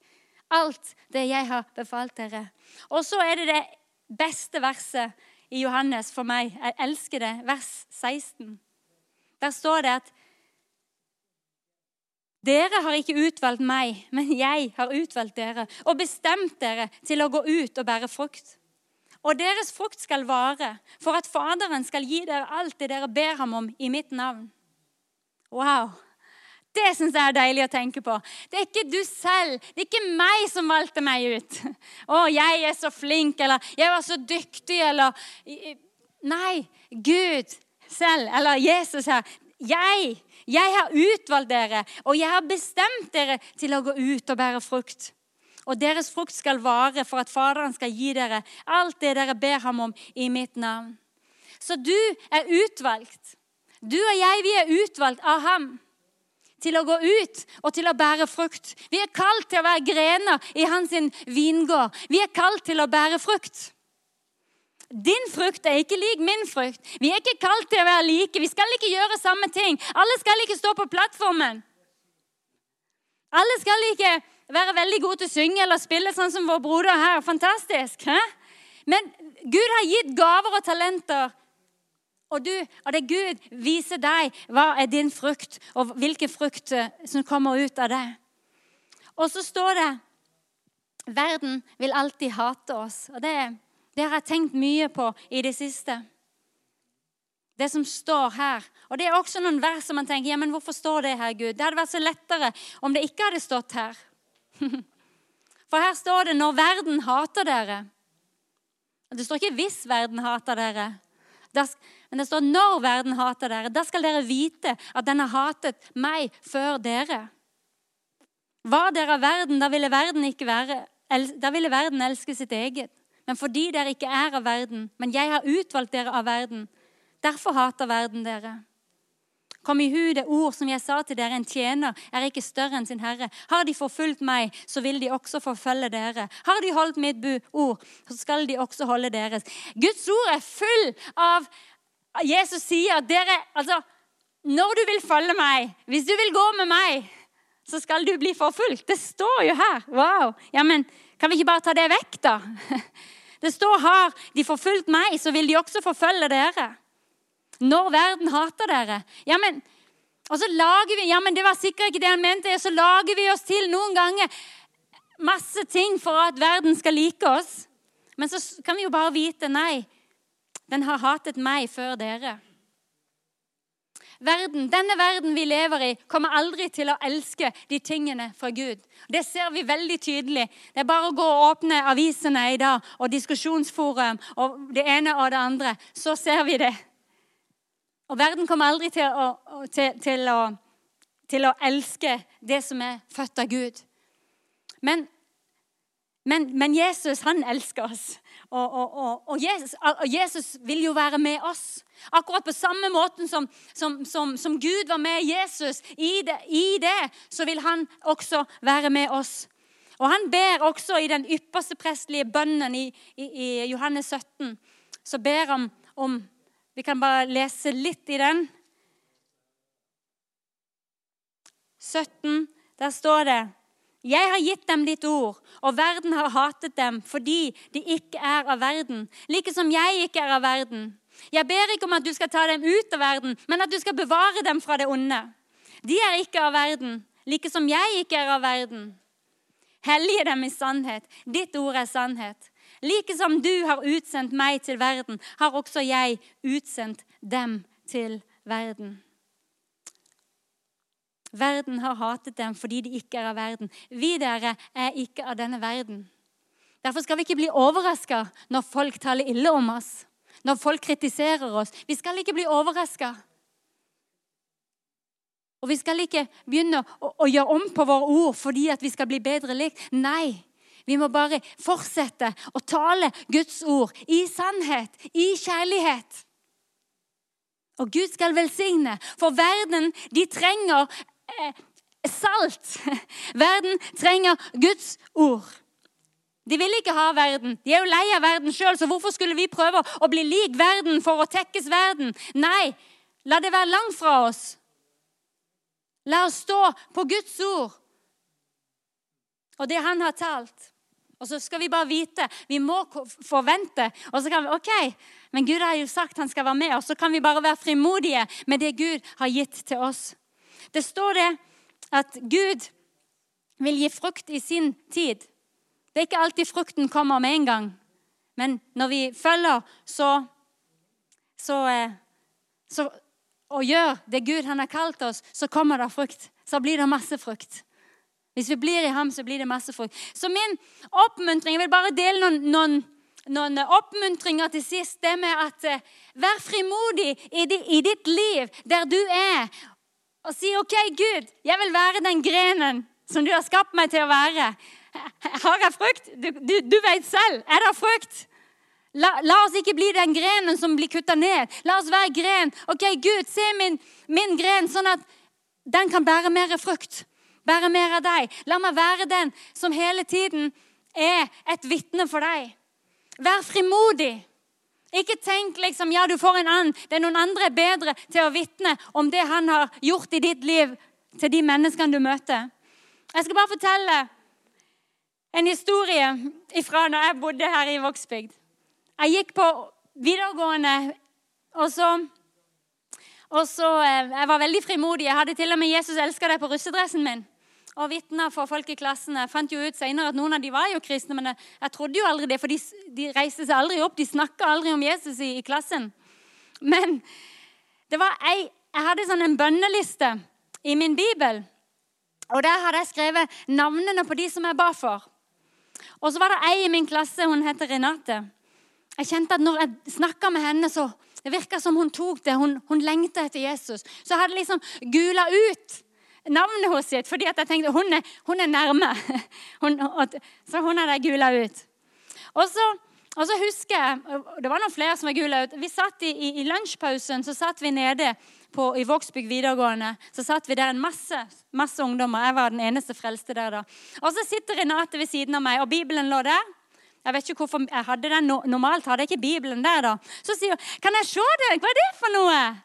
Alt det jeg har befalt dere. Og så er det det beste verset i Johannes for meg. Jeg elsker det. Vers 16. Der står det at dere har ikke utvalgt meg, men jeg har utvalgt dere og bestemt dere til å gå ut og bære frukt. Og deres frukt skal vare, for at Faderen skal gi dere alt det dere ber ham om i mitt navn. Wow! Det syns jeg er deilig å tenke på. Det er ikke du selv, det er ikke meg som valgte meg ut. 'Å, jeg er så flink', eller 'jeg var så dyktig', eller Nei, Gud selv, eller Jesus her. Jeg jeg har utvalgt dere, og jeg har bestemt dere til å gå ut og bære frukt. Og deres frukt skal vare for at Faderen skal gi dere alt det dere ber ham om i mitt navn. Så du er utvalgt. Du og jeg, vi er utvalgt av ham til å gå ut og til å bære frukt. Vi er kalt til å være grener i hans vingård. Vi er kalt til å bære frukt. Din frukt er ikke lik min frukt. Vi er ikke kalt til å være like. Vi skal ikke gjøre samme ting. Alle skal ikke stå på plattformen. Alle skal ikke være veldig gode til å synge eller spille sånn som vår broder her. Fantastisk. Hæ? Men Gud har gitt gaver og talenter. Og, du, og det Gud viser deg hva er din frukt, og hvilke frukt som kommer ut av det. Og så står det verden vil alltid hate oss. Og det er det har jeg tenkt mye på i det siste. Det som står her. Og Det er også noen vers som man tenker ja, men hvorfor står det her, Gud? Det hadde vært så lettere om det ikke hadde stått her. For her står det 'når verden hater dere'. Det står ikke 'hvis verden hater dere'. Men det står 'når verden hater dere'. Da skal dere vite at den har hatet meg før dere. Var dere av verden, da ville verden, være, da ville verden elske sitt eget men fordi dere ikke er av verden. Men jeg har utvalgt dere av verden. Derfor hater verden dere. Kom i hu det ord som jeg sa til dere, en tjener er ikke større enn sin herre. Har de forfulgt meg, så vil de også forfølge dere. Har de holdt mitt ord, så skal de også holde deres. Guds ord er full av Jesus sier at dere Altså, når du vil følge meg, hvis du vil gå med meg, så skal du bli forfulgt. Det står jo her. Wow. Ja, men kan vi ikke bare ta det vekk, da? Det står har de forfulgt meg, så vil de også forfølge dere. Når verden hater dere. Ja, men, og så lager vi, ja, men Det var sikkert ikke det han mente. Så lager vi oss til noen ganger masse ting for at verden skal like oss. Men så kan vi jo bare vite nei. Den har hatet meg før dere. Verden, denne verden vi lever i, kommer aldri til å elske de tingene fra Gud. Det ser vi veldig tydelig. Det er bare å gå og åpne avisene i dag og diskusjonsforum og det ene og det andre. Så ser vi det. Og verden kommer aldri til å, til, til å, til å elske det som er født av Gud. Men, men, men Jesus, han elsker oss. Og, og, og Jesus, Jesus, vil jo være med oss. Akkurat på samme måten som, som, som, som Gud var med Jesus i det, i det, så vil han også være med oss. Og Han ber også i den ypperste prestelige bønnen i, i, i Johannes 17. Så ber han om Vi kan bare lese litt i den. 17, der står det jeg har gitt dem ditt ord, og verden har hatet dem fordi de ikke er av verden, like som jeg ikke er av verden. Jeg ber ikke om at du skal ta dem ut av verden, men at du skal bevare dem fra det onde. De er ikke av verden, like som jeg ikke er av verden. Hellige dem i sannhet. Ditt ord er sannhet. Like som du har utsendt meg til verden, har også jeg utsendt dem til verden. Verden har hatet dem fordi de ikke er av verden. Vi dere er ikke av denne verden. Derfor skal vi ikke bli overraska når folk taler ille om oss, når folk kritiserer oss. Vi skal ikke bli overraska. Og vi skal ikke begynne å, å, gjøre om på våre ord fordi vi skal bli bedre likt. Nei, vi må bare fortsette å tale Guds ord i sannhet, i kjærlighet. Og Gud skal velsigne, for verden de trenger salt. Verden trenger Guds ord. De vil ikke ha verden. De er jo lei av verden sjøl, så hvorfor skulle vi prøve å bli lik verden for å tekkes verden? Nei, la det være langt fra oss. La oss stå på Guds ord og det han har talt. Og så skal vi bare vite. Vi må forvente. Og så kan vi OK, men Gud har jo sagt han skal være med oss. Så kan vi bare være frimodige med det Gud har gitt til oss. Det står det at Gud vil gi frukt i sin tid. Det er ikke alltid frukten kommer med en gang. Men når vi følger så, så, eh, så, og gjør det Gud han har kalt oss, så kommer det frukt. Så blir det masse frukt. Hvis vi blir i ham, så blir det masse frukt. Så min oppmuntring Jeg vil bare dele noen, noen, noen oppmuntringer til sist. Det med at eh, vær frimodig i, i ditt liv, der du er og si OK, Gud, jeg vil være den grenen som du har skapt meg til å være. Har jeg frukt? Du, du, du vet selv. Er det frukt? La, la, oss ikke bli den grenen som blir kutta ned. La oss være gren. Ok, Gud, se min, min gren, sånn at den kan bære mer frukt. Bære mer av deg. La meg være den som hele tiden er et vitne for deg. Vær frimodig. Ikke tenk liksom, ja, du får en annen. Det er noen andre bedre til å vitne om det han har gjort i ditt liv, til de menneskene du møter. Jeg skal bare fortelle en historie ifra når jeg bodde her i Vågsbygd. Jeg gikk på videregående, og så, og så eh, Jeg var veldig frimodig. Jeg hadde til og med 'Jesus elsker deg' på russedressen min og vitna for folk i klassen. Jeg fant jo ut senere at noen av de var jo kristne, men jeg, jeg trodde jo aldri det, for de, de, reiste seg aldri opp. De snakka aldri om Jesus i, i, klassen. Men det var ei, jeg hadde sånn en bønneliste i min bibel. Og der hadde jeg skrevet navnene på de som jeg ba for. Og så var det ei i min klasse, hun heter Renate. Jeg kjente at når jeg snakka med henne, så det som hun tok det. Hun, hun lengta etter Jesus. Så jeg hadde liksom gula ut navnet hennes sitt, fordi jeg tenkte hun er, hun er nærme. Hun, så hun hadde jeg gula ut. Og så, og så, husker jeg Det var noen flere som var gula ut. Vi satt i, i, i lunsjpausen så satt vi nede på, i Vågsbygd videregående. Så satt vi der en masse, masse ungdommer. Jeg var den eneste frelste der da. Og så sitter Renate ved siden av meg, og Bibelen lå der. Jeg vet ikke hvorfor jeg hadde den. Normalt hadde jeg ikke Bibelen der. da. Så sier hun, 'Kan jeg se det? Hva er det for noe?'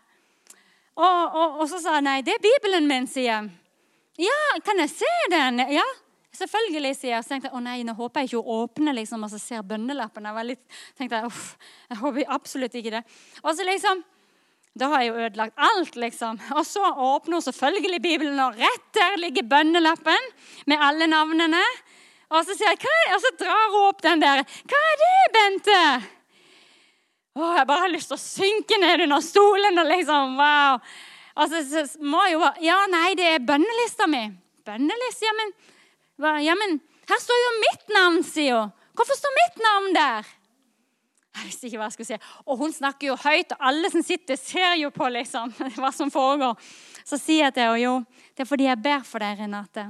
Og, og, og, så sa jeg nei, det er Bibelen min, sier jeg. Ja, kan jeg se den? Ja, selvfølgelig, sier jeg. Så tenkte jeg å nei, nå håper jeg ikke hun åpner liksom, og så ser bønnelappen. Jeg var litt, tenkte jeg, jeg håper absolutt ikke det. Og så liksom, Da har jeg jo ødelagt alt, liksom. Og så åpner hun selvfølgelig Bibelen, og rett der ligger bønnelappen med alle navnene. Og så, sier jeg, og så drar hun opp den der. Hva er det, Bente? Åh, jeg bare har lyst til å synke ned under stolen. og liksom, wow. Og så, må jeg jo Ja, nei, det er bønnelista mi. «Bønnelist? Ja, men, ja, her står jo mitt navn, sier hun. Hvorfor står mitt navn der? Jeg visste ikke hva jeg skulle si. Og hun snakker jo høyt, og alle som sitter, ser jo på liksom, hva som foregår. Så sier jeg til henne jo, det er fordi jeg ber for deg, Renate.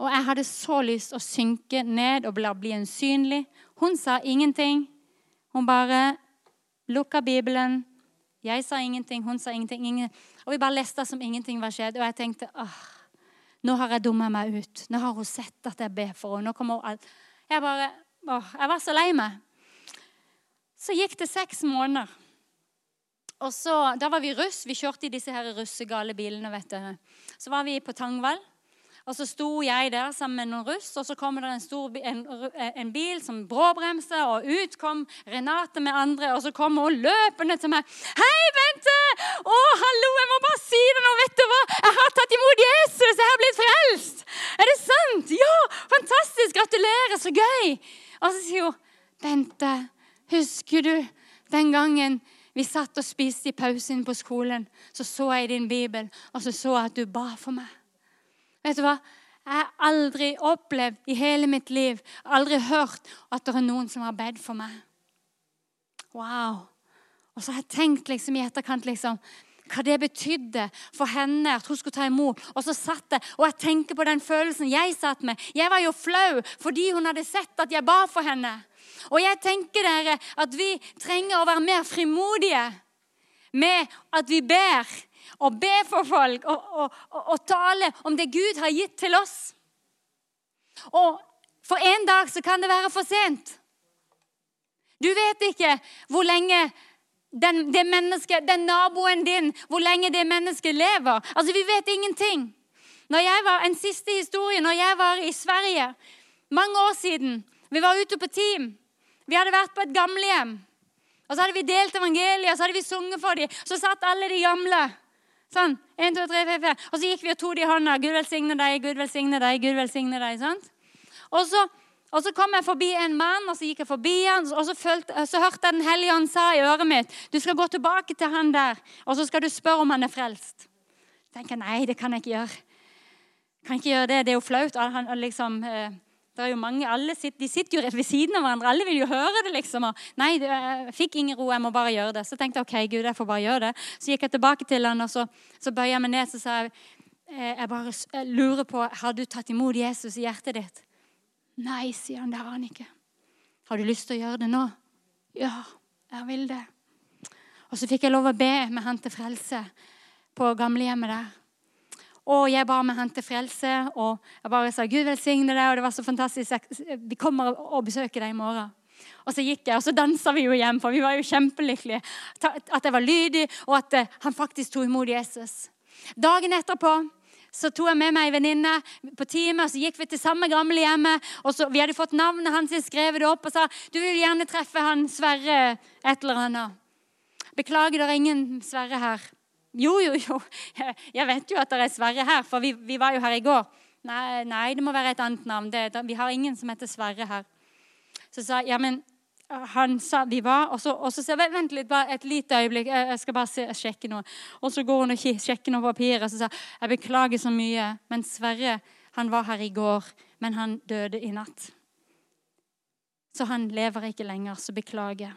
Og jeg hadde så lyst å synke ned og bli usynlig. Hun sa ingenting. Hun bare lukka Bibelen. Jeg sa ingenting, hun sa ingenting. Ingen. Og vi bare leste som ingenting var skjedd. Og jeg tenkte åh, nå har jeg dumma meg ut. Nå har hun sett at jeg ber for henne. Nå kommer hun alt. Jeg bare, åh, jeg var så lei meg. Så gikk det seks måneder. Og så, Da var vi russ. Vi kjørte i disse her russegale bilene. vet du. Så var vi på Tangvall. Og så sto jeg der sammen med noen russ, og så kommer det en, stor, en, en bil som bråbremser, og ut kom Renate med andre, og så kommer hun løpende til meg. 'Hei, Bente! Å, hallo, jeg må bare si det nå, vet du hva? Jeg har tatt imot Jesus, jeg har blitt frelst!' 'Er det sant?' 'Ja, fantastisk! Gratulerer, så gøy!' Og så sier hun, 'Bente, husker du den gangen vi satt og spiste i pausen på skolen, så så jeg din bibel, og så så jeg at du ba for meg. Vet du hva? Jeg har aldri opplevd i hele mitt liv, aldri hørt at det er noen som har bedt for meg. Wow. Og så har jeg tenkt liksom i etterkant liksom, hva det betydde for henne at hun skulle ta imot. Og så satt jeg, og jeg tenker på den følelsen jeg satt med. Jeg var jo flau fordi hun hadde sett at jeg ba for henne. Og jeg tenker dere at vi trenger å være mer frimodige med at vi ber og be for folk og, og, og, og, tale om det Gud har gitt til oss. Og for en dag så kan det være for sent. Du vet ikke hvor lenge den, det mennesket, den naboen din, hvor lenge det mennesket lever. Altså, Vi vet ingenting. Når jeg var, En siste historie. Når jeg var i Sverige mange år siden Vi var ute på team. Vi hadde vært på et gamlehjem. Og Så hadde vi delt evangeliet og så hadde vi sunget for dem. Så satt alle de gamle Sånn. 1, 2, 3, 4, 4. Og så gikk vi og tok de i hånda. Gud velsigne deg, Gud velsigne deg, Gud velsigne deg. sant? Og så, og så kom jeg forbi en mann, og så gikk jeg forbi han, og så, følte, så hørte jeg Den hellige ånd sa i øret mitt du skal gå tilbake til han der, og så skal du spørre om han er frelst. Jeg tenker, Nei, det kan jeg ikke gjøre. Jeg kan ikke gjøre Det det er jo flaut. Han, liksom... Eh, det er jo mange, alle sitter, De sitter jo rett ved siden av hverandre. Alle vil jo høre det. liksom. Og, nei, jeg fikk ingen ro, jeg må bare gjøre det. Så tenkte jeg ok, Gud, jeg får bare gjøre det. Så gikk jeg tilbake til han, og så, så bøyer jeg meg ned så sa jeg, eh, jeg bare jeg lurer på Har du tatt imot Jesus i hjertet ditt? Nei, sier han. Det har han ikke. Har du lyst til å gjøre det nå? Ja, jeg vil det. Og så fikk jeg lov å be med han til frelse på gamlehjemmet der. Og jeg ba med han til frelse, og jeg bare sa Gud velsigne deg. Og det var så fantastisk. Vi kommer og besøker deg i morgen. Og så gikk jeg, og så dansa vi jo hjem, for vi var jo kjempelykkelige. At jeg var lydig, og at eh, han faktisk tok imot Jesus. Dagen etterpå så tok jeg med meg ei venninne på teamet, og så gikk vi til samme gamle hjemmet. og så, Vi hadde fått navnet hans skrevet det opp og sa du vil gjerne treffe han Sverre et eller annet. Beklager, det er ingen Sverre her. Jo, jo, jo. Jeg vet jo at det er Sverre her, for vi, vi var jo her i går. Nei, nei, det må være et annet navn. Det, vi har ingen som heter Sverre her. Så sa jeg ja, men han sa vi var, og så, og så sa jeg vent litt, bare et lite øyeblikk, jeg skal bare se, sjekke noe. Og så går hun og sjekker noe papirer og så sa jeg beklager så mye. Men Sverre han var her i går, men han døde i natt. Så han lever ikke lenger, så beklager.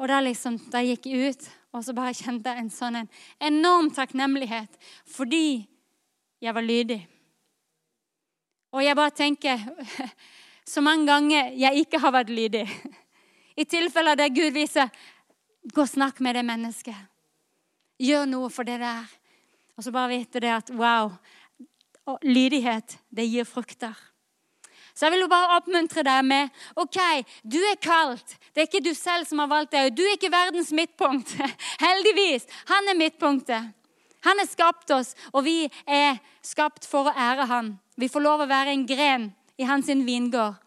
Og da, liksom, da gikk jeg ut, og så bare kjente jeg en sånn en enorm takknemlighet fordi jeg var lydig. Og jeg bare tenker så mange ganger jeg ikke har vært lydig. I tilfeller der Gud viser Gå og snakk med det mennesket. Gjør noe for det der. Og så bare vite det at wow, lydighet, det gir frukter. Så jeg vil jo bare oppmuntre deg med OK, du er kalt. Det er ikke du selv som har valgt deg. Du er ikke verdens midtpunkt. Heldigvis. Han er midtpunktet. Han har skapt oss, og vi er skapt for å ære han. Vi får lov å være en gren i hans vingård.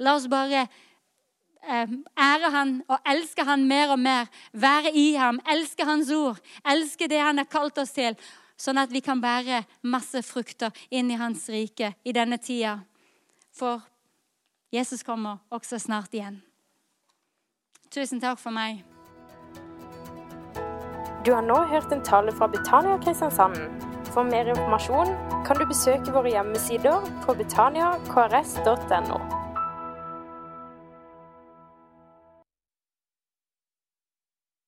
La oss bare eh, ære han og elske han mer og mer. Være i ham, elske hans ord, elske det han har kalt oss til. Sånn at vi kan bære masse frukter inn i hans rike i denne tida. For Jesus kommer også snart igjen. Tusen takk for meg. Du har nå hørt en tale fra Betania Kristiansand. For mer informasjon kan du besøke våre hjemmesider på betaniakrs.no.